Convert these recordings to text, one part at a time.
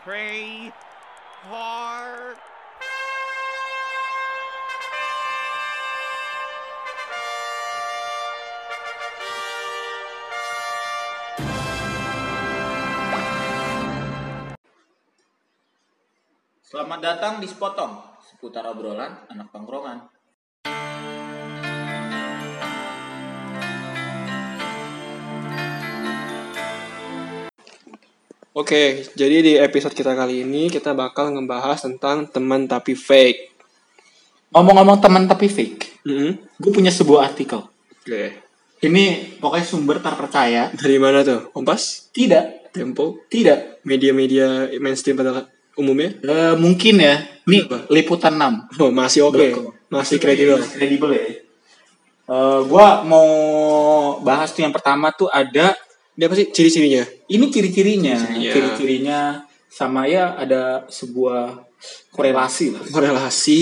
pray hard. Selamat datang di Spotong, seputar obrolan anak tongkrongan. Oke, jadi di episode kita kali ini kita bakal ngebahas tentang teman tapi fake. Ngomong-ngomong teman tapi fake, Mm-mm. gue punya sebuah artikel. Oke. Ini pokoknya sumber terpercaya. Dari mana tuh? Kompas? Tidak, Tempo? tidak. Media-media mainstream pada umumnya? Eh, mungkin ya. Apa? liputan 6. Oh, masih oke. Belum. Masih kredibel. Kredibel ya. Eh, gua mau bahas tuh yang pertama tuh ada Dia apa sih ciri-cirinya? ini ciri-cirinya, Ciri-cirinya. ciri-cirinya sama ya ada sebuah korelasi lah. Korelasi.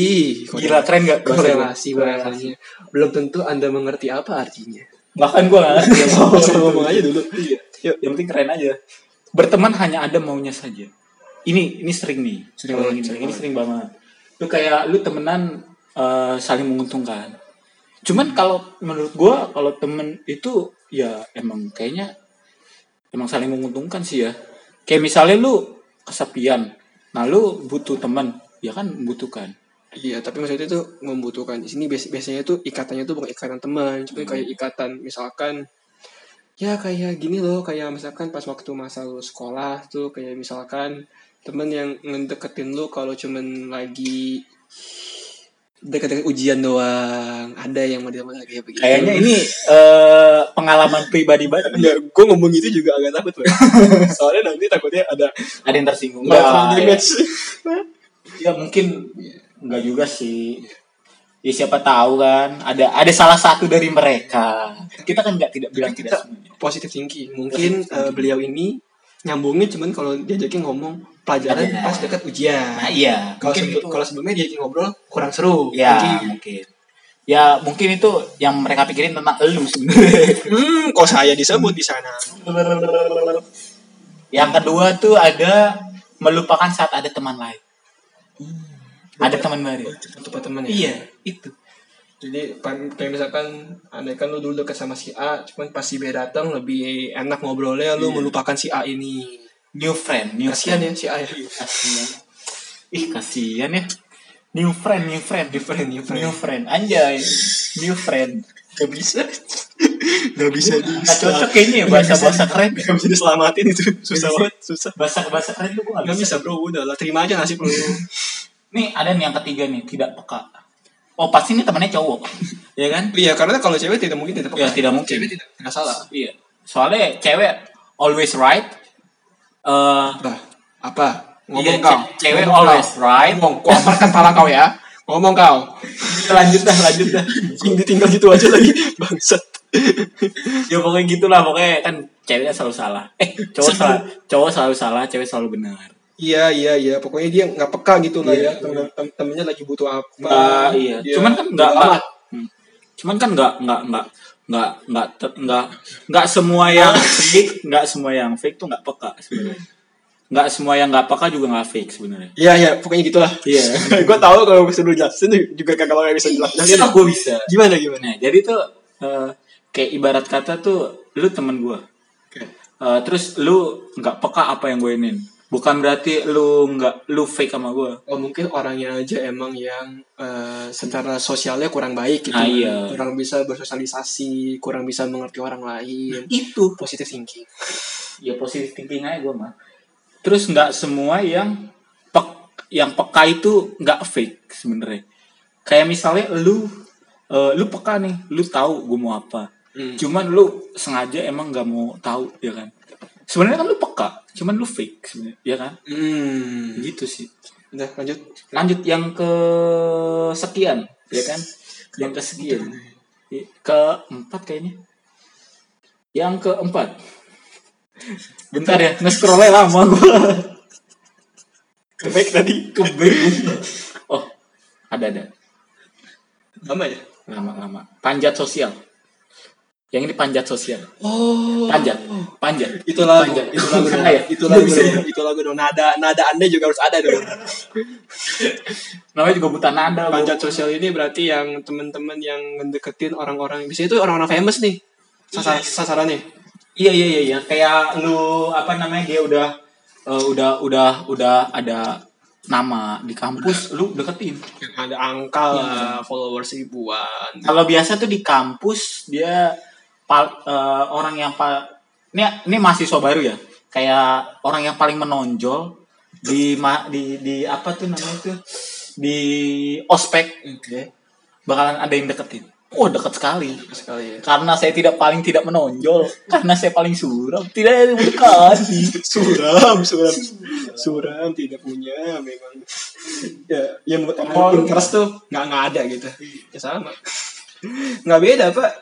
Gila keren gak? Korelasi bahasanya. Belum tentu Anda mengerti apa artinya. Bahkan gue gak ngerti. Langsung ngomong aja dulu. Iya. Yuk. Yang penting keren aja. Berteman hanya ada maunya saja. Ini ini sering nih. Sering Oh, banget. sering Ini sering banget. Lu kayak lu temenan eh, saling menguntungkan. Cuman kalau menurut gua kalau temen itu ya emang kayaknya emang saling menguntungkan sih ya. Kayak misalnya lu kesepian. Nah, lu butuh teman, ya kan membutuhkan. Iya, tapi maksudnya itu membutuhkan. Di sini bias- biasanya tuh ikatannya tuh bukan ikatan teman, cuma kayak ikatan misalkan ya kayak gini loh, kayak misalkan pas waktu masa lu sekolah tuh kayak misalkan temen yang ngedeketin lu kalau cuman lagi deket-deket ujian doang. Ada yang model-model kayak begitu. Kayaknya ini eh, pengalaman pribadi banget. Enggak, gue ngomong itu juga agak takut loh. Soalnya nanti takutnya ada Ada yang tersinggung. Enggak, Enggak, ya. Ya mungkin enggak juga sih. Ya siapa tahu kan ada ada salah satu dari mereka. Kita kan nggak tidak bilang tidak semuanya. positive thinking. Mungkin eh, beliau ini nyambungnya cuman kalau diajakin ngomong pelajaran Pelajaran. pas dekat ujian. Nah iya, Kalau sebelum, kalau sebelumnya diajakin ngobrol kurang seru. Ya Mungkin. mungkin. Ya mungkin itu yang mereka pikirin tentang elu sebenarnya. Hmm, kok saya disebut di sana? yang kedua tuh ada melupakan saat ada teman lain. Ada teman baru. Tempat teman ya. Iya, itu. Jadi kayak misalkan andai kan lu dulu dekat sama si A, cuman pas si B datang lebih enak ngobrolnya lu Iya. melupakan si A ini. New friend, new Kasihan friend. ya si A ya. Kasihan. Ih, kasihan ya. New friend, new friend, New friend, new friend. new friend. Anjay, new friend. Gak bisa. Gak bisa di Gak cocok kayaknya ya bahasa-bahasa keren. Gak bisa diselamatin itu. Susah banget, susah. Bahasa-bahasa keren tuh gue gak Gak bisa. bisa bro, udah lah terima aja nasib lu. Nih, ada nih yang ketiga nih, tidak peka. Oh, pasti ini temannya cowok. ya kan? Iya, karena kalau cewek tidak mungkin tidak Ya, tidak mungkin. Cewek tidak, tidak salah. Iya. Soalnya cewek always right. Eh, Apa? Apa? Ngomong Iya, kau. ce- cewek Ngomong always kau. right. Ngomong, kau amparkan pala kau ya. Ngomong kau. lanjut dah, lanjut dah. Ditinggal gitu aja lagi. Bangsat. ya pokoknya gitulah, pokoknya kan ceweknya selalu salah. Eh, cowok Selalu. salah, cowok selalu salah, cewek selalu benar. Iya, iya, iya. Pokoknya dia nggak peka gitu lah Iya. ya. Temen, tem- temennya lagi butuh apa. Nah, iya. Dia Cuman kan nggak nggak-. Hmm. Cuman kan nggak nggak nggak nggak nggak nggak nggak semua yang fake nggak semua yang fake tuh nggak peka sebenarnya. Nggak semua yang nggak peka juga nggak fake sebenarnya. Iya, iya. Pokoknya gitulah. Iya. gue tahu kalau bisa lu jelasin juga kagak bakal bisa jelasin. Nah, gue bisa. Gimana, gimana? Nah, jadi tuh eh, kayak ibarat kata tuh lu temen gue. Oke. Eh, terus lu nggak peka apa yang gue inin. Bukan berarti lu nggak lu fake sama gue. Oh mungkin orangnya aja emang yang eh, secara sosialnya kurang baik gitu. Ah, iya. Kurang bisa bersosialisasi, kurang bisa mengerti orang lain. Itu Positive thinking. ya positive thinking aja gue mah. Terus nggak semua yang pek yang peka itu nggak fake sebenarnya. Kayak misalnya lu eh, lu peka nih, lu tahu gue mau apa. Hmm. Cuman lu sengaja emang nggak mau tahu ya kan. Sebenarnya kan lu peka, cuman lu fake sebenarnya, ya kan? Hmm. Gitu sih. Udah lanjut. lanjut yang ke sekian ya kan yang ke sekian keempat kayaknya yang keempat bentar ya nge-scrollnya lama gua Kebaik tadi. kebek oh ada ada Lama ya? lama lama panjat sosial Yang ini panjat sosial. Oh. Panjat, panjat. Itu lagu, Panjat. itu lagu dong. Nah, ya. Itu lagu Bisa dong. Itu lagu dong. Nada nada Anda juga harus ada dong. Namanya juga buta nada. Bu. Panjat sosial ini berarti yang teman-teman yang ngedeketin orang-orang biasanya itu orang-orang famous nih. Sasar, sasarannya. Iya iya iya iya. Kayak lu apa namanya dia udah eh, udah udah udah ada nama di kampus, lu deketin. Yang ada angka lah, followers ribuan. Kalau biasa tuh di kampus dia pal- eh, orang yang pa ini ini mahasiswa baru ya. Kayak orang yang paling menonjol di ma- di di apa tuh namanya tuh di ospek Oke. bakalan ada yang deketin. Wah deket sekali. Sekali ya. Karena saya tidak paling tidak menonjol, karena saya paling suram, tidak mendekati. Suram, suram. Suram tidak punya memang. Ya, yang buat Oh. interest tuh nggak nggak ada gitu. Ya sama. Nggak beda, Pak.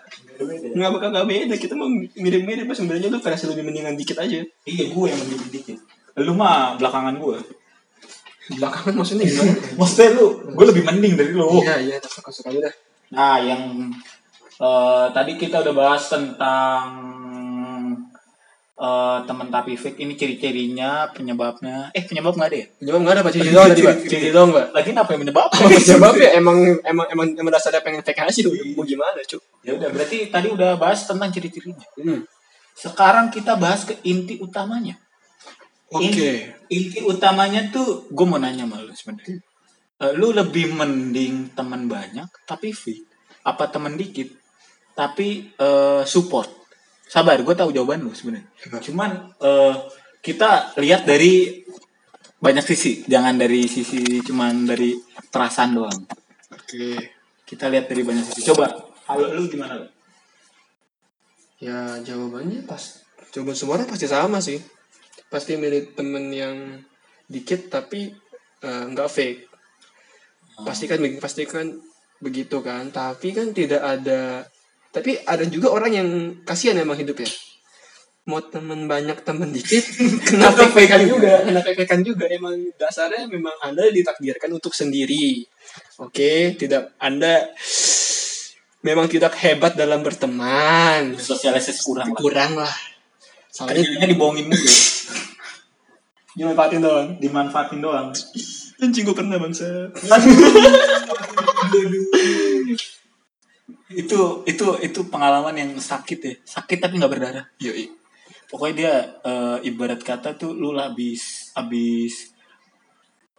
Nggak bakal nggak beda. Kita mau mirip-mirip, Pak. Sebenarnya lu versi lebih mendingan dikit aja. Iya, gue yang mending dikit. Lu mah belakangan gue. Belakangan maksudnya gimana? Maksudnya lu, gue lebih mending dari lu. Iya, iya, suka-suka aja dah. Nah, yang eh, tadi kita udah bahas tentang eh, teman tapi fake ini ciri-cirinya, penyebabnya. Eh, penyebab nggak ada ya? Penyebab nggak ada, Pak. Ciri doang tadi, Pak. Ciri doang, Pak. Lagi apa yang menyebab? Penyebab ya emang emang emang emang dasarnya pengen fake hasil. Mau gimana, Cuk? ya udah, berarti tadi udah bahas tentang ciri-cirinya. Hmm. Sekarang kita bahas ke inti utamanya. Oke. Inti utamanya tuh gue mau nanya sama lu sebenarnya. Eh, lu lebih mending teman banyak tapi fake apa teman dikit tapi eh, support. Sabar, gue tahu jawaban lu sebenarnya. Cuman eh, kita lihat dari banyak sisi, jangan dari sisi cuman dari perasaan doang. Oke. Kita lihat dari banyak sisi. Coba, kalau lu gimana lu? Ya jawabannya pas jawaban semua orang pasti sama sih. Pasti milih temen yang dikit tapi eh, nggak fake. Pasti kan pasti kan begitu kan. Tapi kan tidak ada. Tapi ada juga orang yang kasihan emang hidup ya. Mau temen banyak temen dikit, kena fake kan juga, kena fake kan juga. Emang dasarnya memang anda ditakdirkan untuk sendiri. Oke, tidak anda memang tidak hebat dalam berteman Sosialisasi kurang lah. kurang lah soalnya Kerjanya dibohongin mulu. dimanfaatin doang Dimanfaatin doang. anjing gue pernah bangsa itu itu itu pengalaman yang sakit ya. Sakit tapi nggak berdarah. Yoi. Pokoknya dia eh, ibarat kata tuh lu lah abis abis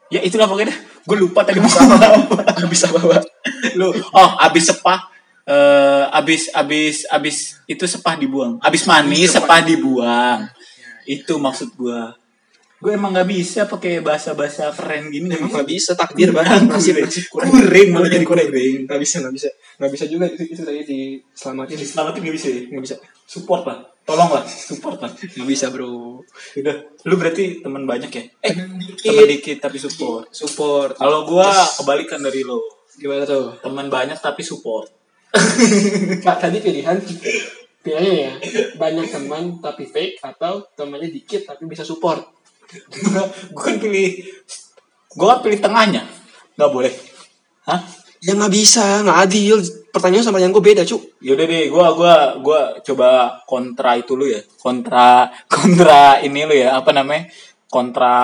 ya itulah pokoknya gue lupa tadi mau ngomong apa. Nggak bisa bawa lu oh abis sepah. Eh abis abis abis itu sepah dibuang. Abis mani sepah. dibuang. Itu maksud gue gue emang nggak bisa pakai bahasa bahasa keren gini. Emang nggak bisa takdir banget. Masih kurang kuring malah jadi kurang. kuring nggak bisa nggak bisa. Nggak bisa juga itu itu tadi diselamatin. Selamatin nggak bisa ya? Nggak bisa. Support lah. Tolong lah. Support lah. Nggak bisa bro. Udah lu berarti teman banyak ya? Eh Temen teman dikit tapi support. Support. Kalau gua kebalikan dari lo gimana tuh? Teman banyak tapi support. Pak, tadi pilihan. Pilihannya ya banyak teman tapi fake atau temannya dikit tapi bisa support gua kan pilih gua kan pilih tengahnya. Nggak boleh. Hah? Ya nggak bisa nggak adil. Pertanyaan sama yang gue beda cuk. Yaudah deh gua gua gua coba kontra itu lu ya. Kontra kontra ini lu ya apa namanya? Kontra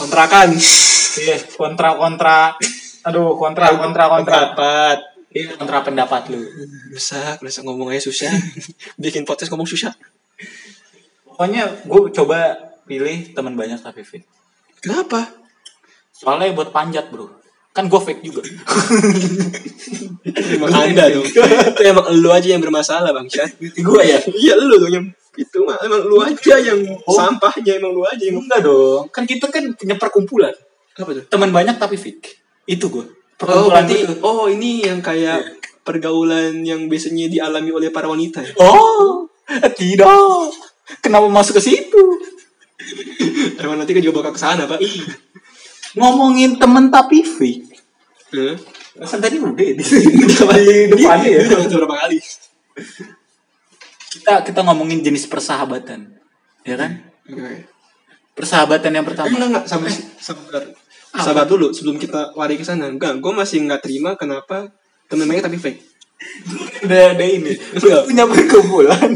kontrakan. Iya kontra kontra. Aduh kontra kontra kontra. Pendapat. Iya kontra pendapat lu. Rusak rusak ngomong aja susah. Bikin podcast ngomong susah. Pokoknya gua coba pilih teman banyak tapi fake kenapa? Soalnya buat panjat bro. Kan gue fake juga. Emang anda dong. Itu emang lu aja yang bermasalah bang Syah. Gue ya? Iya lu dong yang itu mah. Emang lu aja yang sampahnya emang lu aja yang enggak dong. Kan kita kan punya perkumpulan. Apa tuh? Teman banyak tapi fake. Itu gue oh perkumpulan berarti gue tuh. oh ini yang kayak pergaulan yang biasanya dialami oleh para wanita ya? Oh tidak. Kenapa masuk ke situ emang nanti kan juga bakal ke sana pak. Ngomongin temen tapi fake. Hah? kan tadi udah di Di- depannya ya? Udah berapa kali? Kita kita ngomongin jenis persahabatan. Ya kan? Oke. persahabatan yang pertama. Enggak enggak sabar sabar. Sabar dulu sebelum kita lari ke sana. Enggak, gue masih nggak terima kenapa temen banyak tapi fake. udah ada ini. Punya perkumpulan.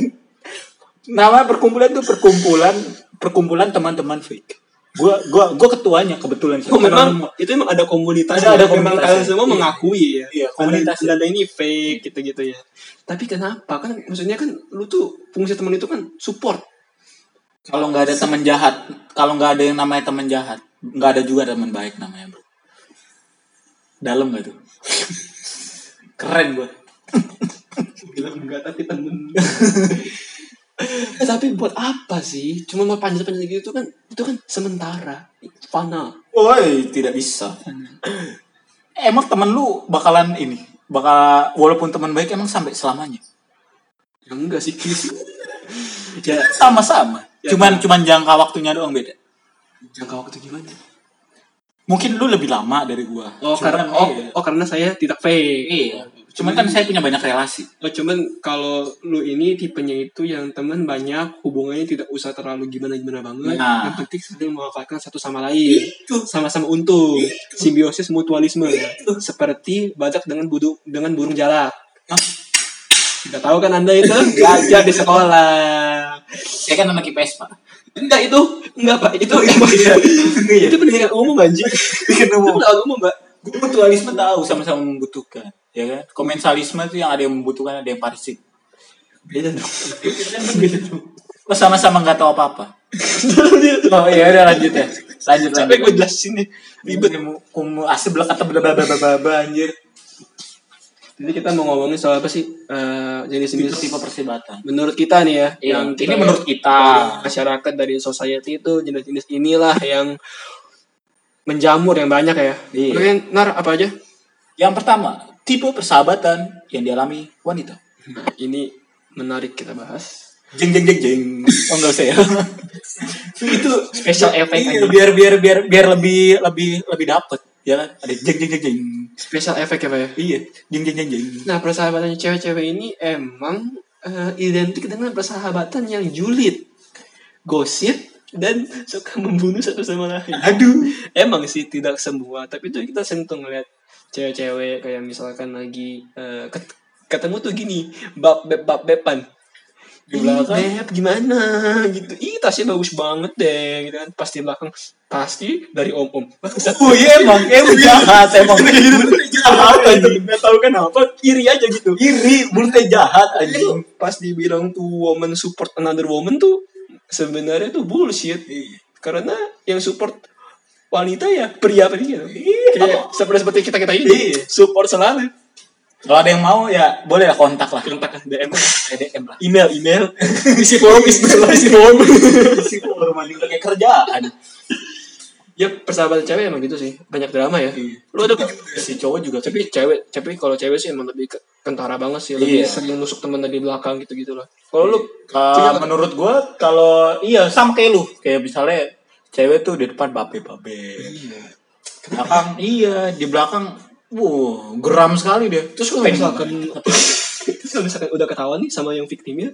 Nama perkumpulan tuh perkumpulan perkumpulan teman-teman fake gua gua gua ketuanya kebetulan Oh, memang itu memang ada komunitas. Ada- ada memang komunitas, kalian ya. semua Iya. mengakui ya. Iya, komunitas, Dan, dan ini fake gitu-gitu ya. Tapi kenapa? Kan maksudnya kan lu tuh fungsi teman itu kan support. kalau nggak ada teman jahat kalau nggak ada yang namanya teman jahat nggak ada juga teman baik namanya bro dalam gak tuh keren gua Bilang enggak tapi temen. eh, tapi buat apa sih? Cuma mau panjat-panjat gitu kan itu kan sementara, fana. Woi, tidak bisa. emang temen lu bakalan ini, bakal walaupun teman baik emang sampai selamanya. Ya enggak sih, ya Sama-sama. Ya, cuman cuman jangka waktunya doang beda. jangka waktu gimana? Mungkin lu lebih lama dari gua. Oh, Cuman karena kan, oh, iya. oh karena saya tidak fake. Iya. Cuman kan saya punya banyak relasi. Oh, cuman kalau lu ini tipenya itu yang teman banyak hubungannya tidak usah terlalu gimana gimana banget. Nah. Yang penting saling memanfaatkan satu sama lain. Sama-sama untung. Simbiosis mutualisme. Seperti badak dengan budu dengan burung jalak. Tidak tahu kan anda itu belajar di sekolah. Saya kan anak IPS, Pak. Enggak itu, enggak pak. Itu Iya. itu pendidikan umum anjing. Itu pendidikan umum mbak. Mutualisme tahu sama-sama membutuhkan, ya kan? Komensalisme itu yang ada yang membutuhkan, ada yang parasit. Beda dong. Lo sama-sama nggak tahu apa-apa. Oh iya udah lanjut ya. Lanjut Sampai gue lanjut. jelasin nih. Ribet kumu asli belak kata bla bla bla bla bla anjir. Jadi kita mau ngomongin soal apa sih? Eh, jenis-jenis Tipe-tipe persebatan. menurut kita nih ya, Iya, yang ini menurut kita. masyarakat dari society itu jenis-jenis inilah yang menjamur yang banyak ya. Iya. Mungkin nar apa aja? Yang pertama, tipe persahabatan yang dialami wanita. Nah, ini menarik kita bahas. Jeng jeng jeng jeng. Oh enggak usah ya. itu Special effect Iya, aja. biar biar biar biar lebih lebih lebih dapet ya kan ada jeng jeng jeng jeng Special effect ya Pak ya. iya jeng jeng jeng jeng Nah, persahabatan cewek-cewek ini emang eh, identik dengan persahabatan yang julid, gosip, dan suka membunuh satu sama lain. aduh Emang sih tidak semua, tapi tuh kita sentuh ngeliat cewek-cewek kayak misalkan lagi eh, ket- ketemu tuh gini, bab beb bab bepan. Di belakang. Beb, gimana gitu. Ih, tasnya bagus banget deh gitu kan. Pasti belakang pasti dari om-om. oh iya emang emang jahat emang mulutnya jahat anjing Nggak tahu kenapa iri aja gitu. iri mulutnya jahat anjing pas dibilang tuh woman support another woman tuh sebenarnya tuh bullshit. Karena yang support wanita ya pria-pria. Kayak seperti seperti kita kita ini Iya. support selalu. kalau ada yang mau ya boleh lah kontak lah Kontak DM DM lah email email isi form isi form isi form. isi forum anjing udah kayak kerjaan ya persahabatan cewek emang gitu sih banyak drama ya. Iya. Lu ada si cowok juga tapi cewek tapi kalau cewek sih emang lebih ke- kentara banget sih lebih Iya. sering nusuk temen dari belakang gitu gitu lah. Kalau lu Ka- menurut gua kalau iya sama kayak lu kayak misalnya cewek tuh di depan babe babe. Belakang iya di belakang wow geram sekali dia. Terus kalau misalkan banget. terus kalau misalkan udah ketahuan nih sama yang victimnya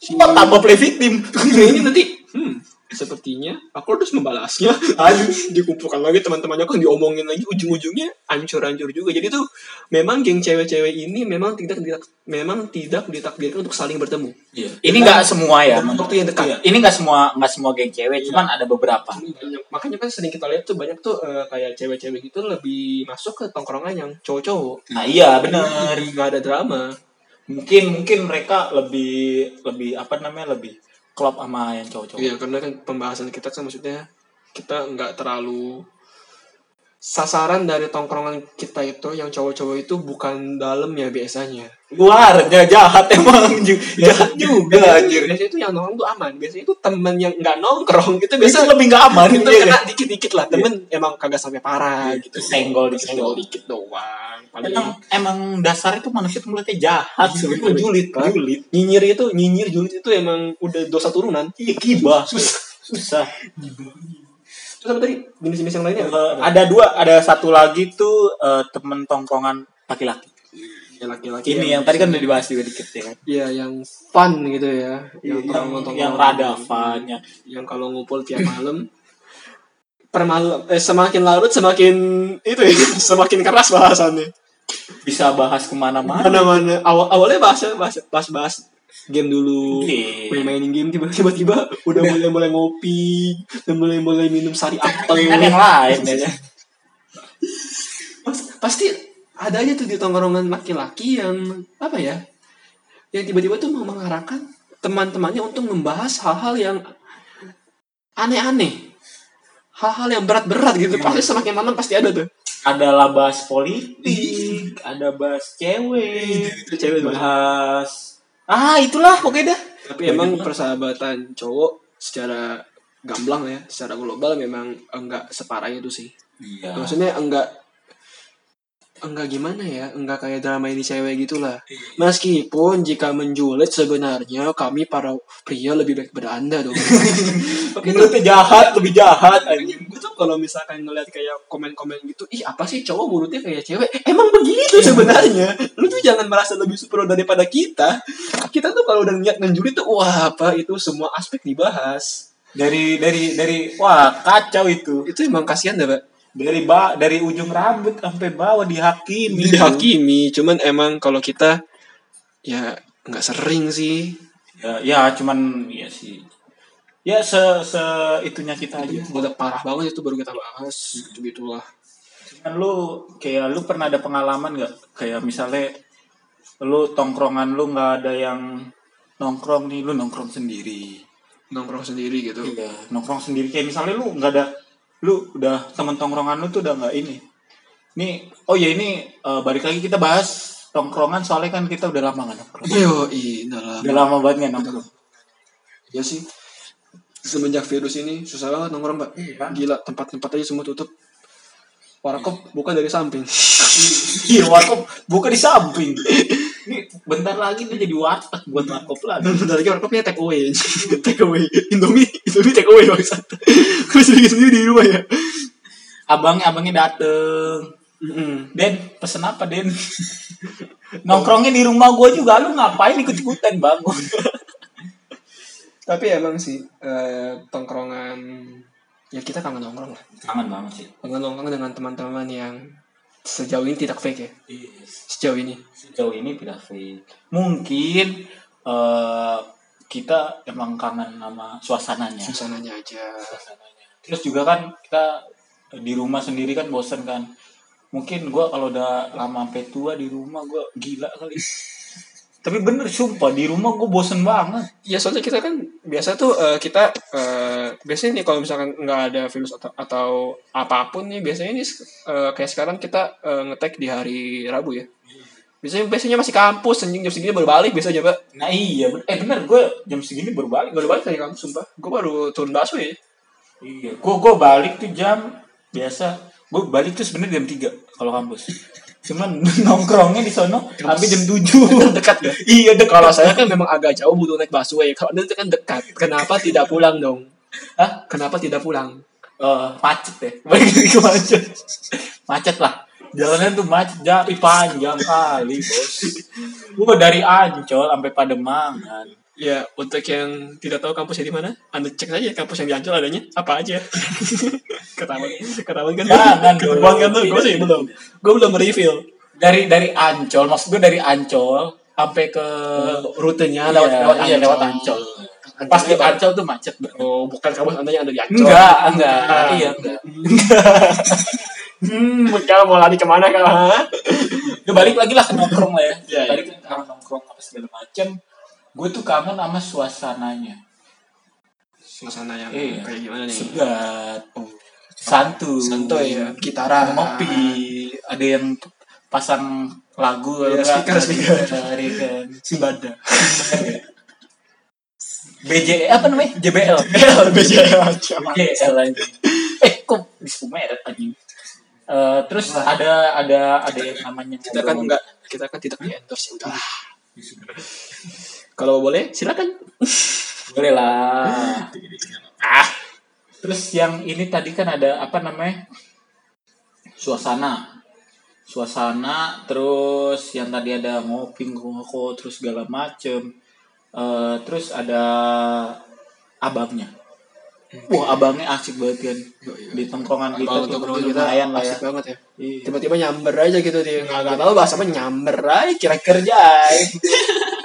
si tambah play victim? Ini nanti hmm sepertinya aku harus membalasnya. Aduh. dikumpulkan lagi teman-temannya kan diomongin lagi. Ujung-ujungnya hancur-hancur juga. Jadi tuh memang geng cewek-cewek ini memang tidak tidak memang tidak ditakdirkan untuk saling bertemu. Iya. ini nggak semua ya waktu yang dekat. Iya. ini nggak semua nggak semua geng cewek cuman ada beberapa. Banyak. Makanya kan sering kita lihat tuh banyak tuh eh, kayak cewek-cewek gitu lebih masuk ke tongkrongan yang cowok-cowok. Nah iya bener. Nggak ada drama. Mungkin mungkin mereka lebih lebih apa namanya lebih klop sama yang cowok-cowok Iya, karena kan pembahasan kita kan maksudnya kita nggak terlalu sasaran dari tongkrongan kita itu yang cowok-cowok itu bukan dalam ya biasanya. Luarnya jahat emang jahat juga anjir Biasanya itu yang nongkrong tuh aman. Biasanya itu temen yang nggak nongkrong itu itu biasa lebih nggak aman itu iya kena kan? dikit-dikit lah. Temen emang kagak sampai parah gitu. senggol dikit Senggol dikit doang. Paling Emang emang dasar itu manusia tuh mulutnya jahat itu sebenarnya. julid kan. Julid. Nyinyir itu nyinyir julid itu emang udah dosa turunan. Iya gibah. Susah. Susah. Terus apa tadi jenis-jenis yang lainnya? Ada dua, ada satu lagi tuh eh, temen tongkrongan laki-laki. Laki-laki Ini yang tadi kan udah dibahas juga dikit ya kan. Iya, yang fun gitu ya. Yang, kalau nonton- yang rada fun, yang yang kalau ngumpul tiap malam. Per malam eh, semakin larut semakin itu ya semakin keras bahasannya. Bisa bahas ke mana-mana. Mana-mana awal awalnya bahas bahas bahas, bahas game dulu. Iya. main mainin game tiba tiba udah mulai mulai ngopi dan mulai mulai minum sari apel. Kan yang lain ya Pas- pasti ada aja tuh di tongkrongan laki-laki yang apa ya yang tiba-tiba tuh mau mengarahkan teman-temannya untuk membahas hal-hal yang aneh-aneh. Hal-hal yang berat-berat gitu. Pasti semakin malam pasti ada tuh. Adalah bahas politik ada bahas cewek itu cewek bahas. ah itulah pokoknya dah. Tapi emang persahabatan cowok secara gamblang ya secara global memang enggak separah itu sih. Iya. Maksudnya enggak enggak gimana ya enggak kayak drama ini cewek gitulah. Meskipun jika menjulit sebenarnya kami para pria lebih baik pada anda dong. Mulutnya jahat lebih jahat gue tuh kalau misalkan ngeliat kayak komen-komen gitu ih apa sih cowok mulutnya kayak cewek? Emang begitu sebenarnya. Lu tuh jangan merasa lebih superior daripada kita. Kita tuh kalau udah niat ngejulit tuh wah apa itu semua aspek dibahas. Dari dari dari wah kacau itu. Itu emang kasihan dah pak dari ba dari ujung rambut sampai bawah dihakimi. Dihakimi cuman emang kalau kita ya nggak sering sih. Ya, ya cuman ya sih. Ya se se itunya kita aja. Udah parah banget itu baru kita bahas gitu gitulah kan lu kayak lu pernah ada pengalaman nggak? Kayak misalnya lu tongkrongan lu nggak ada yang nongkrong nih lu nongkrong sendiri. Nongkrong sendiri gitu. Iya nongkrong sendiri. Kayak misalnya lu nggak ada lu udah temen tongkrongan lu tuh udah nggak ini. Nih oh ya ini eh, balik lagi kita bahas tongkrongan soalnya kan kita udah lama nggak nongkrong. Yo inilah udah lama banget nggak nongkrong. Ya sih. Semenjak virus ini susah banget nongkrong mbak. Iya. gila tempat-tempat aja semua tutup. Warkop buka dari samping. Iya warkop buka di samping. ini bentar lagi dia jadi warteg buat warkop lagi bentar lagi warkopnya take away. Take away. Indomie. Indomie take away bangsat gue sendiri sendiri di rumah ya. Abangnya abangnya dateng. Den, pesen apa Den? Nongkrongnya di rumah gue juga, lu ngapain ikut-ikutan bangun? tapi emang sih eh, tongkrongan ya kita kangen nongkrong lah. Kangen banget sih. kangen nongkrong dengan teman-teman yang sejauh ini tidak fake ya sejauh ini Sejauh ini tidak fake. Mungkin eh kita emang kangen sama suasananya. suasananya aja Suasananya. Terus juga kan kita di rumah sendiri kan bosen kan. Mungkin gue kalau udah lama sampai tua di rumah gue gila kali. Tapi bener sumpah di rumah gue bosen banget. Ya soalnya kita kan biasa tuh eh, kita eh, biasanya nih kalau misalkan nggak ada virus atau, atau apa pun nih biasanya nih eh, kayak sekarang kita eh, ngetek di hari Rabu ya. Biasanya biasanya masih kampus anjing jam segini baru balik biasanya pak. Nah iya, ben- eh bener gue jam segini baru balik. Baru balik dari kampus sumpah. Gue baru turun bakso ya. Iya, gua gua balik tuh jam biasa. Gua balik tuh sebenarnya jam 3 kalau kampus. Cuman nongkrongnya di sono sampai jam 7. Dekat ya. iya, dekat. Kalau saya kan memang agak jauh butuh naik busway. Kalau anda itu kan dekat. Kenapa tidak pulang dong? Hah? Kenapa tidak pulang? Eh, macet ya. Macet. Macet lah. Jalanan tuh macet, jadi panjang kali, Bos. Gua dari Ancol sampai Pademangan. Ya, untuk yang tidak tahu kampusnya di mana, Anda cek saja kampus yang di Ancol adanya apa aja. ketahuan, ketahuan kan? Jangan ketahuan kan tuh? Gue sih belum. Gue belum reveal Dari dari Ancol, maksud gue dari Ancol sampai ke rutenya Iya, lewat lewat iya, Ancol. lewat Ancol. Pas di Ancol tuh macet banget. Oh, bukan kampus Anda yang ada di Ancol. Enggak, enggak. Ah. Iya, enggak. Hmm, kamu mau lari ke mana? Ya balik lagi lah ke nongkrong lah ya. Iya, iya. Balik ke nongkrong apa segala macem. Gue tuh kangen sama suasananya. Suasana yang Iya. kayak gimana nih? Segat, Oh, santuy, santuy ya, gitaran. ngopi, ada yang pasang lagu kalau speaker, speaker. dari kan Simbada. BJ apa namanya JBL BJ aja. JBL aja eh kok disebut merek anjing Eh, terus Wah. ada ada ada yang namanya Kita kan enggak, kita kan tidak di endorse ya udah. Kalau boleh, silakan. boleh lah ah terus yang ini tadi kan ada apa namanya suasana suasana terus yang tadi ada ngopi ngoko terus segala macem Eh, terus ada abangnya wah abangnya asik banget kan iya. di tongkrongan kita tuh lumayan lah ya banget ya. Iya. Tiba-tiba nyamber aja gitu dia. Nggak tahu bahasa apa nyamber aja kira kerja.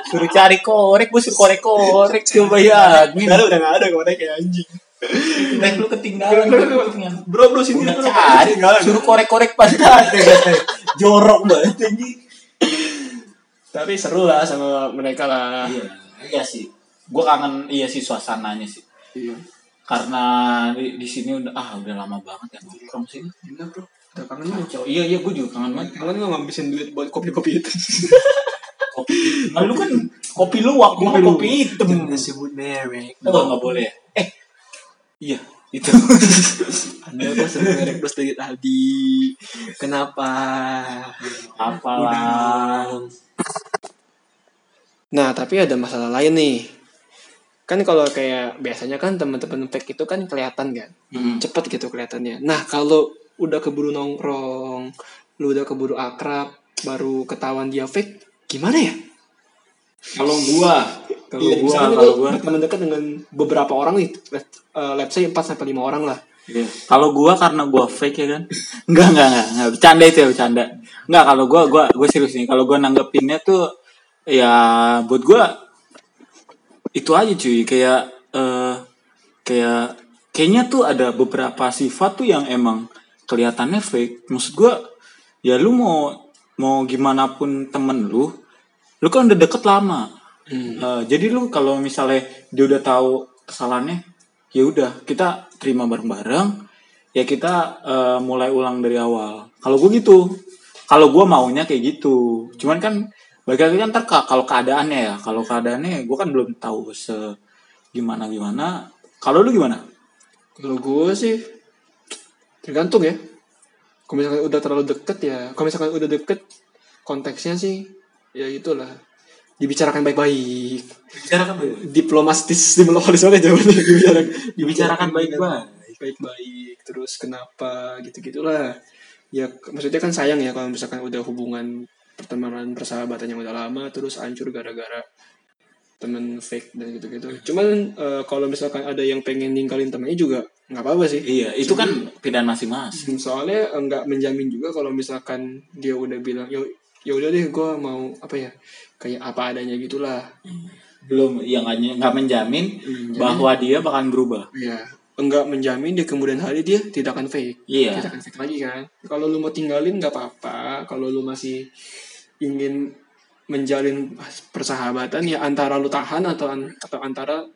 suruh cari korek gue suruh korek korek coba ya Padahal udah nggak ada ke mana kayak anjing. korek lu ketinggalan lu. Bro bro sini udah bro. cari suruh korek korek pas ada jorok banget anjing Tapi seru lah sama mereka lah. iya iya sih gue kangen iya sih suasananya sih Iya. karena di, di sini udah ah udah lama banget ya nongkrong sih Gila bro. Udah kangen banget. Iya iya gue juga kangen banget Kangen nggak ngabisin duit buat kopi-kopi itu. kopi nah, lu kan kopi luwak gue kopi hitam sebut merek. oh nggak boleh eh iya itu Anda kok sebut merek terus dari tadi. Kenapa? apalah Nah, tapi ada masalah lain nih. Kan kalau kayak biasanya kan teman-teman fake itu kan kelihatan kan. Hmm. Cepet gitu kelihatannya. Nah, kalau udah keburu nongkrong, lu udah keburu akrab, baru ketahuan dia fake, gimana ya? kalau gua kalau Iya, gua misalkan kalau gua berteman dekat dengan beberapa orang nih, let, uh, let's say 4 sampai 5 orang lah. Iya. Kalau gua karena gua fake ya kan. Enggak, enggak, enggak, enggak. Bercanda itu ya, bercanda. Enggak, kalau gua gua gua serius nih. Kalau gua nanggepinnya tuh ya buat gua itu aja cuy, kayak eh kayak kayaknya tuh ada beberapa sifat tuh yang emang kelihatannya fake. Maksud gua ya lu mau mau gimana pun temen lu, lu kan udah deket lama. Eh, jadi lu kalau misalnya dia udah tahu kesalahannya, ya udah kita terima bareng-bareng. Ya kita eh, mulai ulang dari awal. Kalau gue gitu, kalau gue maunya kayak gitu. Cuman kan bagi lagi kan terka kalau keadaannya ya. Kalau keadaannya gue kan belum tahu se gimana gimana. Kalau lu gimana? Kalau gue sih tergantung ya. Kalau misalkan udah terlalu deket ya, kalau misalkan udah deket konteksnya sih ya itulah. Dibicarakan baik-baik. Bicarakan diplomatis diplomatis banget jawabannya dibicarakan. Dibicarakan baik-baik. baik-baik terus kenapa gitu gitulah ya maksudnya kan sayang ya kalau misalkan udah hubungan pertemanan persahabatan yang udah lama terus hancur gara-gara temen fake dan gitu-gitu. Cuman eh, kalau misalkan ada yang pengen ninggalin temennya juga nggak apa-apa sih Iya, itu kan pilihan masing-masing. soalnya eh, nggak menjamin juga kalau misalkan dia udah bilang ya ya udah deh gue mau apa ya kayak apa adanya gitulah Belum, ya nggak menjamin Menjamin. bahwa dia bakalan berubah. ya enggak menjamin di kemudian hari dia tidak akan fake Iya. tidak akan fake lagi kan kalau lu mau tinggalin nggak apa-apa kalau lu masih ingin menjalin persahabatan ya antara lu tahan atau an- atau antara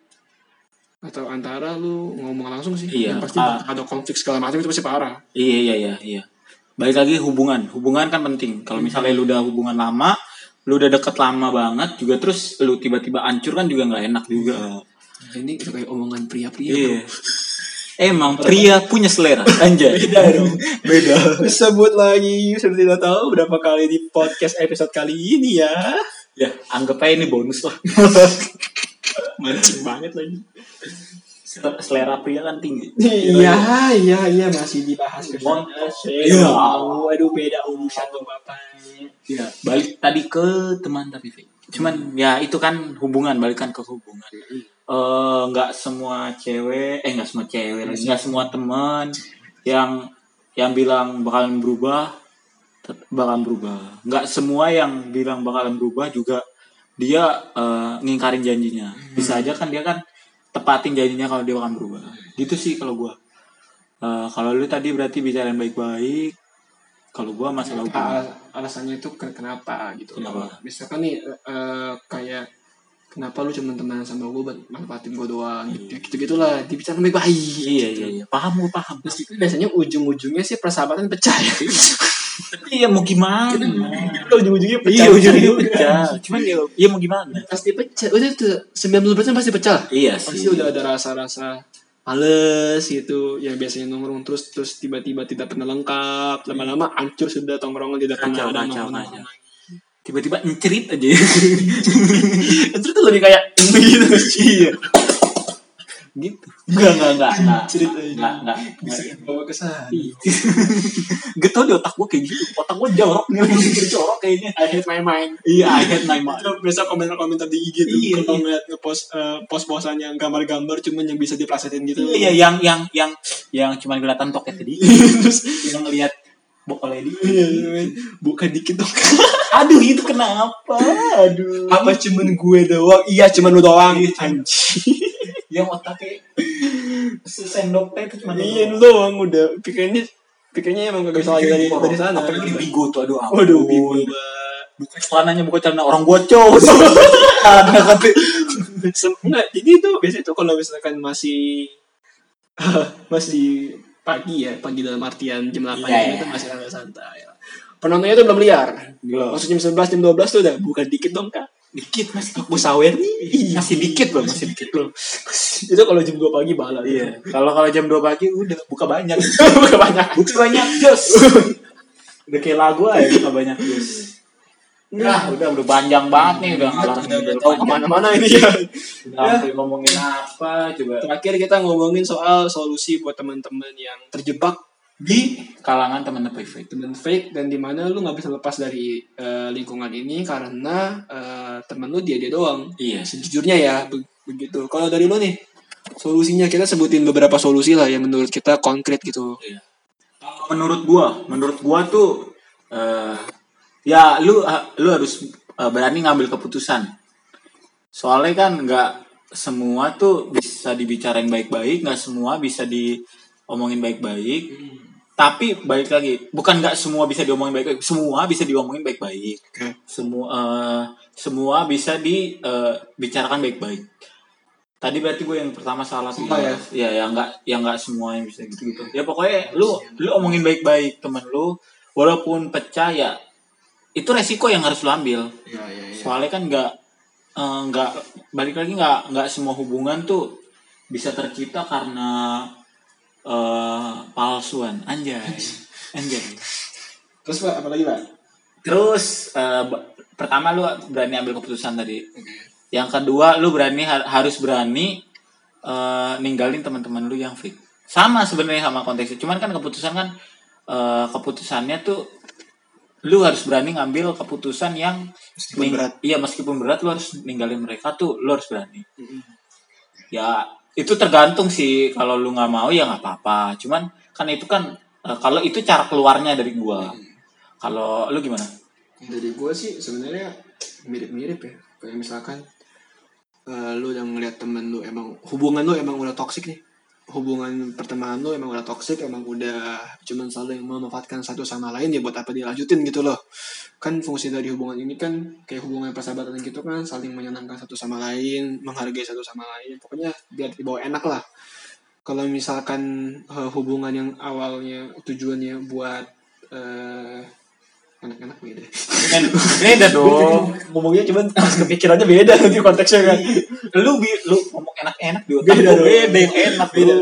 atau antara lu ngomong langsung sih Iya, Yang pasti bakal ada konflik segala macam itu pasti parah Iya iya iya iya. Balik lagi hubungan. Hubungan kan penting. Kalau misalnya lu udah hubungan lama, lu udah deket lama banget juga terus lu tiba-tiba hancur kan juga nggak enak juga. ini itu kayak omongan pria-pria Iya. Emang pria punya selera, anjay. Beda dong. Beda. Sebut lagi, sudah tidak tahu berapa kali di podcast episode kali ini ya. Ya, anggap aja ini bonus lah. Mancing banget lagi. selera pria kan tinggi. Iya, iya, iya masih dibahas ke Mon- Iya. Aduh, beda urusan tuh bapak. Ya, balik tadi ke teman tapi fake. Cuman ya itu kan hubungan, balikan ke hubungan. Eh nggak semua cewek, eh nggak semua cewek, nggak semua teman yang yang bilang bakalan berubah bakalan berubah. Nggak semua yang bilang bakalan berubah juga dia eh, ngingkarin janjinya. Bisa aja kan dia kan tepatin janjinya kalau dia bakalan berubah. Gitu sih kalau gua. Eh, kalau lu tadi berarti bicarain baik-baik. Kalau gua masalah hubungan. Al- alasannya itu ke- kenapa gitu. Kenapa? Misalkan nih eh, kayak kenapa lu cuma temenan sama gue buat manfaatin gue doang gitu gitu gitulah dibicarakan baik-baik Iya iya iya, paham gue paham. Meskipun biasanya ujung-ujungnya sih persahabatan pecah ya. Tapi ya mau gimana? ujung-ujungnya pecah. Iya ujungnya pecah. Cuman ya, ya mau gimana? pasti pecah. Udah itu 90% pasti pecah. Iya Pasti sih. udah ada rasa-rasa males gitu yang biasanya nongkrong terus terus tiba-tiba tidak pernah lengkap lama-lama hancur sudah tongkrongan tidak pernah ada nongkrong. Tiba-tiba encerit aja. itu tuh lebih kayak gitu iya. Gitu Enggak, enggak, enggak. Enggak, Cerita enggak, enggak. bisa bawa ke sana Gak tau di otak gue kayak gitu. Otak gue jorok nih, mikir jorok kayaknya. I hate my mind Iya, I hate my mind. Terus biasa komentar-komentar di IG tuh Iya, kalau iya. ngeliat ngepost eh, post-postan yang gambar-gambar cuman yang bisa diplesetin gitu. Iya, yang yang yang yang cuma kelihatan toket tadi. Terus yang ngelihat bokol lady. iya, iya, buka dikit dong. Aduh, itu kenapa? Aduh. Apa cuman gue doang? Iya, cuman lu doang. Iya, cuman. Yang otaknya sesendok teh itu cuma Iya, lu doang udah pikirnya pikirnya emang gak bisa lagi dari dari sana. Apalagi di bigo tuh, aduh. ampun. Waduh, bingung. Buka celananya, buka celana orang bocor. Kata. Sem- Enggak, jadi itu biasanya tuh kalau misalkan masih masih pagi ya, pagi dalam artian jam 8 Iya, itu iya. masih agak santai. Penontonnya tuh belum liar. Belum. Masuk jam 11, jam 12 tuh udah buka dikit dong, Kak. Dikit mas, Aku sawer nih. masih dikit loh, masih dikit loh. itu kalau jam 2 pagi bala. Iya. Kalau kalau jam 2 pagi udah buka banyak. buka banyak. buka banyak jos. udah kayak lagu aja buka banyak jos. Nah, udah udah panjang banget nih udah ngalor Udah tahu ke mana-mana ini ya. Udah sampai ngomongin apa coba Terakhir kita ngomongin soal solusi buat teman-teman yang terjebak di kalangan teman perfect. teman fake dan di mana lu nggak bisa lepas dari eh, lingkungan ini karena eh, temen lu dia dia doang Iya. sejujurnya ya be- begitu kalau dari lu nih solusinya kita sebutin beberapa solusi lah yang menurut kita konkret gitu Kalau menurut gua, menurut gua tuh eh ya lu ha- lu harus eh, berani ngambil keputusan. Soalnya kan nggak semua tuh bisa dibicarain baik-baik, nggak semua bisa diomongin baik-baik. Tapi balik lagi, bukan nggak semua bisa diomongin baik-baik, semua bisa diomongin baik-baik. Oke. Semua eh, semua bisa dibicarakan baik-baik. Tadi berarti gue yang pertama salah. Salah ya? Ya, yang nggak yang nggak semua yang bisa gitu-gitu. Ya pokoknya lu lu omongin baik-baik temen lu, walaupun pecah ya itu resiko yang harus lu ambil. ya ya ya Soalnya kan nggak eh, nggak balik lagi nggak nggak semua hubungan tuh bisa tercipta karena eh palsuan. Anjay. Anjay. Terus pak apa lagi pak? Terus eh, ba- pertama lu berani ambil keputusan tadi. Yang kedua lu berani har- harus berani eh, ninggalin teman-teman lu yang fake. Sama sebenarnya sama konteksnya. Cuman kan keputusan kan eh, keputusannya tuh lu harus berani ngambil keputusan yang Meskipun ning- berat. iya meskipun berat lu harus ninggalin mereka tuh lu harus berani. Ya itu tergantung sih. Kalau lu nggak mau ya nggak apa-apa. Cuman kan itu kan eh, kalau itu cara keluarnya dari gua. Kalau lu gimana? Dari gue sih sebenarnya mirip-mirip ya. Kayak misalkan eh, lu yang ngeliat temen lu emang hubungan lu emang udah toksik nih. Hubungan pertemanan lu emang udah toksik emang udah cuman selalu yang memanfaatkan satu sama lain ya buat apa dilanjutin gitu loh kan fungsi dari hubungan ini kan kayak hubungan persahabatan gitu kan saling menyenangkan satu sama lain menghargai satu sama lain pokoknya biar dibawa enak lah. Kalau misalkan eh, hubungan yang awalnya tujuannya buat eh enak-enak beda kan beda dong. Ngomongnya cuman pas kepikirannya beda nanti konteksnya kan. Lu bi lu ngomong enak-enak di otak Beda beda yang enak Beda.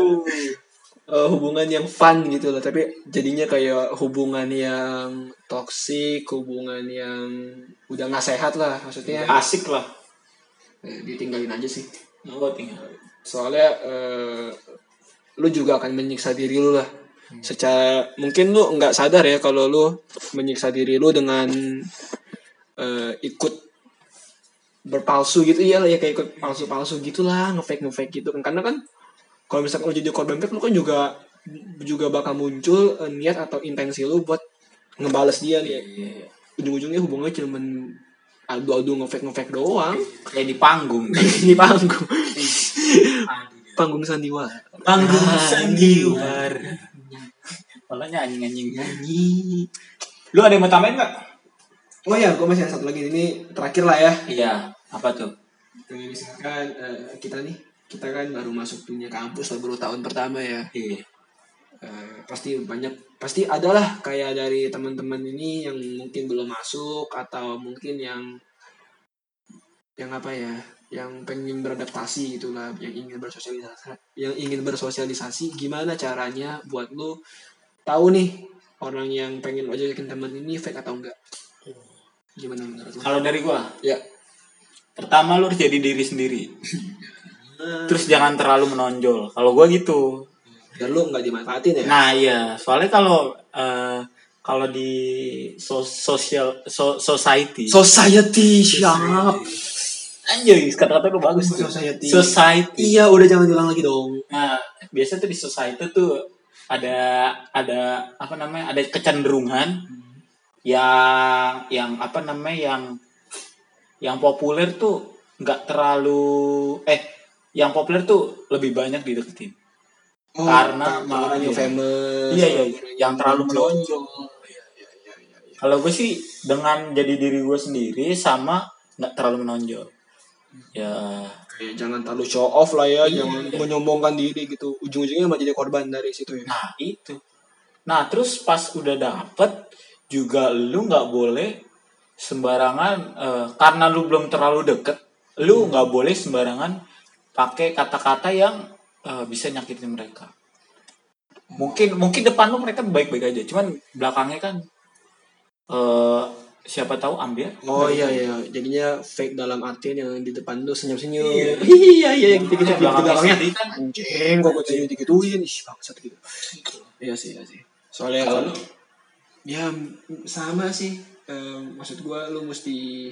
Lu Eh, hubungan yang fun gitu loh. Tapi jadinya kayak hubungan yang toksik hubungan yang udah nggak sehat lah maksudnya. Asik lah. Eh, ditinggalin aja sih. Gua tinggal soalnya eh, lu juga akan menyiksa diri lu lah. Secara mungkin lu nggak sadar ya kalau lu menyiksa diri lu dengan eh, ikut berpalsu gitu. Iya lah ya kayak ikut palsu-palsu gitulah ngefake ngefake gitu kan. Karena kan kalau misalkan lu jadi korban fake lu kan juga juga bakal muncul eh, niat atau intensi lu buat ngebales dia nih. Ujung-ujungnya hubungannya cuman adu-adu ngefake ngefake doang. Kayak di panggung. Ini panggung. Panggung sandiwara panggung Ah, sandiwara malah anjing anjing nyanyi lu ada yang mau tambahin nggak oh ya gue masih ada satu lagi. Ini terakhir lah ya. Iya. Apa tuh? Kayak misalkan eh, kita nih kita kan baru masuk dunia kampus lah baru tahun pertama ya. Iya. Eh, pasti banyak pasti adalah kayak dari teman-teman ini yang mungkin belum masuk atau mungkin yang yang apa ya yang pengen beradaptasi gitulah yang ingin bersosialisasi yang ingin bersosialisasi gimana caranya buat lu tahu nih orang yang pengen lo ajakin teman ini fake atau enggak? Gimana menurut lu? Kalau dari gua? Ya. Pertama lu harus jadi diri sendiri terus jangan terlalu menonjol kalau gue gitu dan lu nggak dimanfaatin ya nah iya soalnya kalau eh, kalau di so- social so- society society siap anjay kata-kata lu bagus tuh. Society. society iya udah jangan diulang lagi dong Nah, biasa tuh di society tuh ada ada apa namanya? Ada kecenderungan yang yang apa namanya? yang yang populer tuh nggak terlalu eh yang populer tuh lebih banyak dideketin. Karena- orang yang iya. famous Iya, iya, iya. Yang terlalu menonjol. Iya, iya, iya, iya, iya. Kalau gue sih dengan jadi diri gue sendiri sama nggak terlalu menonjol. Ya, kayak jangan terlalu show off lah ya Iya. jangan menyombongkan diri gitu ujung-ujungnya malah jadi korban dari situ ya Nah itu. Nah terus pas udah dapet juga lu nggak boleh sembarangan eh, karena lu belum terlalu deket, lu nggak boleh sembarangan pakai kata-kata yang eh, bisa nyakitin mereka. Mungkin mungkin depan lu mereka baik-baik aja, cuman belakangnya kan eh siapa tahu ambil. Oh iya iya, jadinya fake dalam artian yang di depan lu senyum-senyum. Iya. iya iya gitu gitu Yang di belakangnya kan. Anjing kok gue senyum digituin, ih bangsat gitu. Iya sih, iya sih. Soalnya Kalau ya sama sih. Eh, maksud gua lu mesti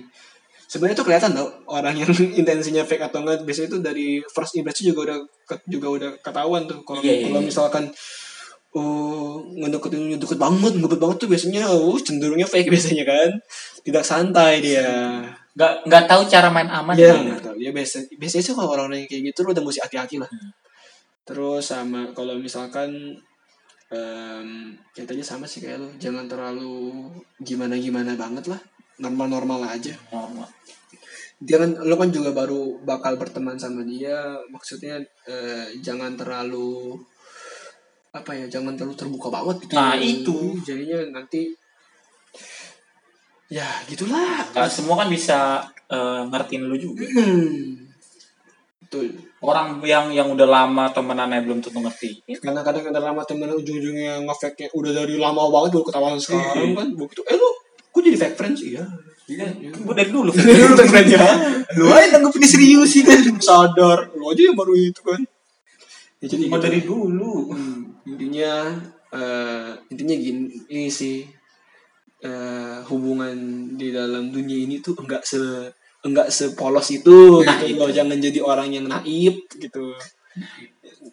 sebenarnya tuh kelihatan tau orang yang intensinya fake atau enggak biasanya itu dari first impression juga udah juga udah ketahuan tuh kalau Iya, iya, kalau iya. misalkan oh ngedeketin deket banget ngebet banget tuh biasanya oh cenderungnya fake biasanya kan tidak santai dia nggak nggak tahu cara main aman. Nggak tahu. Ya biasa biasanya sih kalau orang-orang kayak gitu lu udah mesti hati-hati lah. Hmm. Terus sama kalau misalkan em ceritanya sama sih kayak lu, jangan terlalu gimana-gimana banget lah. Normal-normal aja. Normal. Dia kan lu kan juga baru bakal berteman sama dia, maksudnya eh, jangan terlalu apa ya, jangan terlalu terbuka banget gitu. Nah, itu. jadinya nanti ya gitulah. Nggak semua kan bisa eh, ngertiin lu juga. Hmm. Betul. orang yang yang udah lama temenannya belum tentu ngerti karena kadang kadang lama temen ujung-ujungnya nge-fake nya udah dari lama banget baru ketahuan sekarang kan begitu eh lu kok jadi fake friends iya. Iya gue dari dulu lu fake friends. ya lu aja tanggap ini serius sih kan sadar. Lu aja yang baru itu kan. Ya, jadi gitu. dari dulu. Hmm, intinya eh, intinya gini ini sih eh, hubungan di dalam dunia ini tuh enggak se enggak sepolos itu Nah, gitu loh. jangan jadi orang yang naif gitu.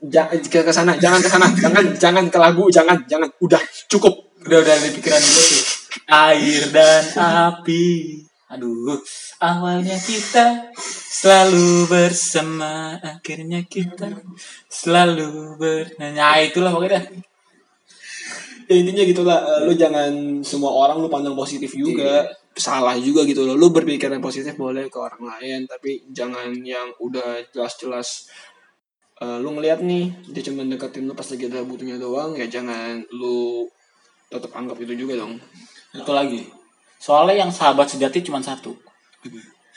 Jangan ke ke sana jangan ke sana. Jangan jangan ke lagu jangan jangan. Udah cukup. Udah udah di pikiran gue tuh air dan api. Aduh awalnya kita selalu bersama akhirnya kita selalu ber nah itulah pokoknya. Ya intinya gitulah eh, lu jangan semua orang lu pandang positif juga. Salah juga gitu loh. Lu berpikiran positif boleh ke orang lain tapi jangan yang udah jelas-jelas eh, lu ngeliat nih dia cuma deketin lu pas lagi ada butuhnya doang ya jangan lu tetap anggap itu juga dong satu lagi. Soalnya yang sahabat sejati cuma satu.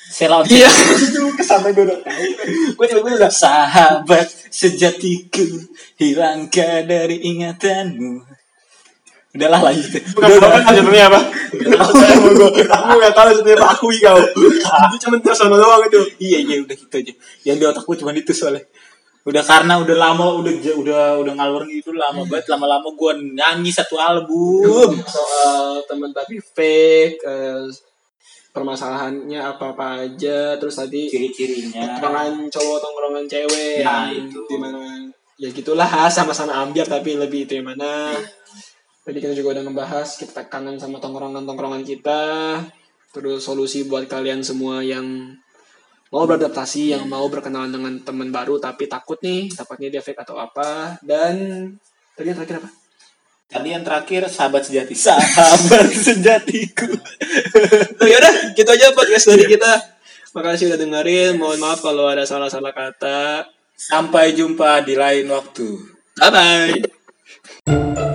Sela iya. itu ke sana gue udah tahu. Gue udah sahabat sejatiku hilangkah dari ingatanmu. Udahlah lanjut. Bukan bukan judulnya apa? Aku nggak tahu apa akui kau. Itu cuma tersono doang itu. iya iya udah gitu aja. Yang di otakku cuma itu soalnya udah karena udah lama udah udah udah ngalur gitu lama banget lama-lama gue nyanyi satu album Soal teman tapi fake, eh, permasalahannya apa apa aja, terus tadi ciri-cirinya tongkrongan cowok tongkrongan cewek, Nah, itu. di mana ya gitulah sama-sama ambiar tapi lebih itu yang mana. Tadi kita juga udah ngebahas kita kangen sama tongkrongan tongkrongan kita, terus solusi buat kalian semua yang mau beradaptasi, yang mau berkenalan dengan teman baru tapi takut nih, takutnya dia fake atau apa, dan tadi yang terakhir apa? tadi yang terakhir sahabat sejati sahabat sejatiku Oh, yaudah, gitu aja podcast dari kita. Makasih udah dengerin. Mohon maaf kalau ada salah-salah kata. sampai jumpa di lain waktu Bye bye.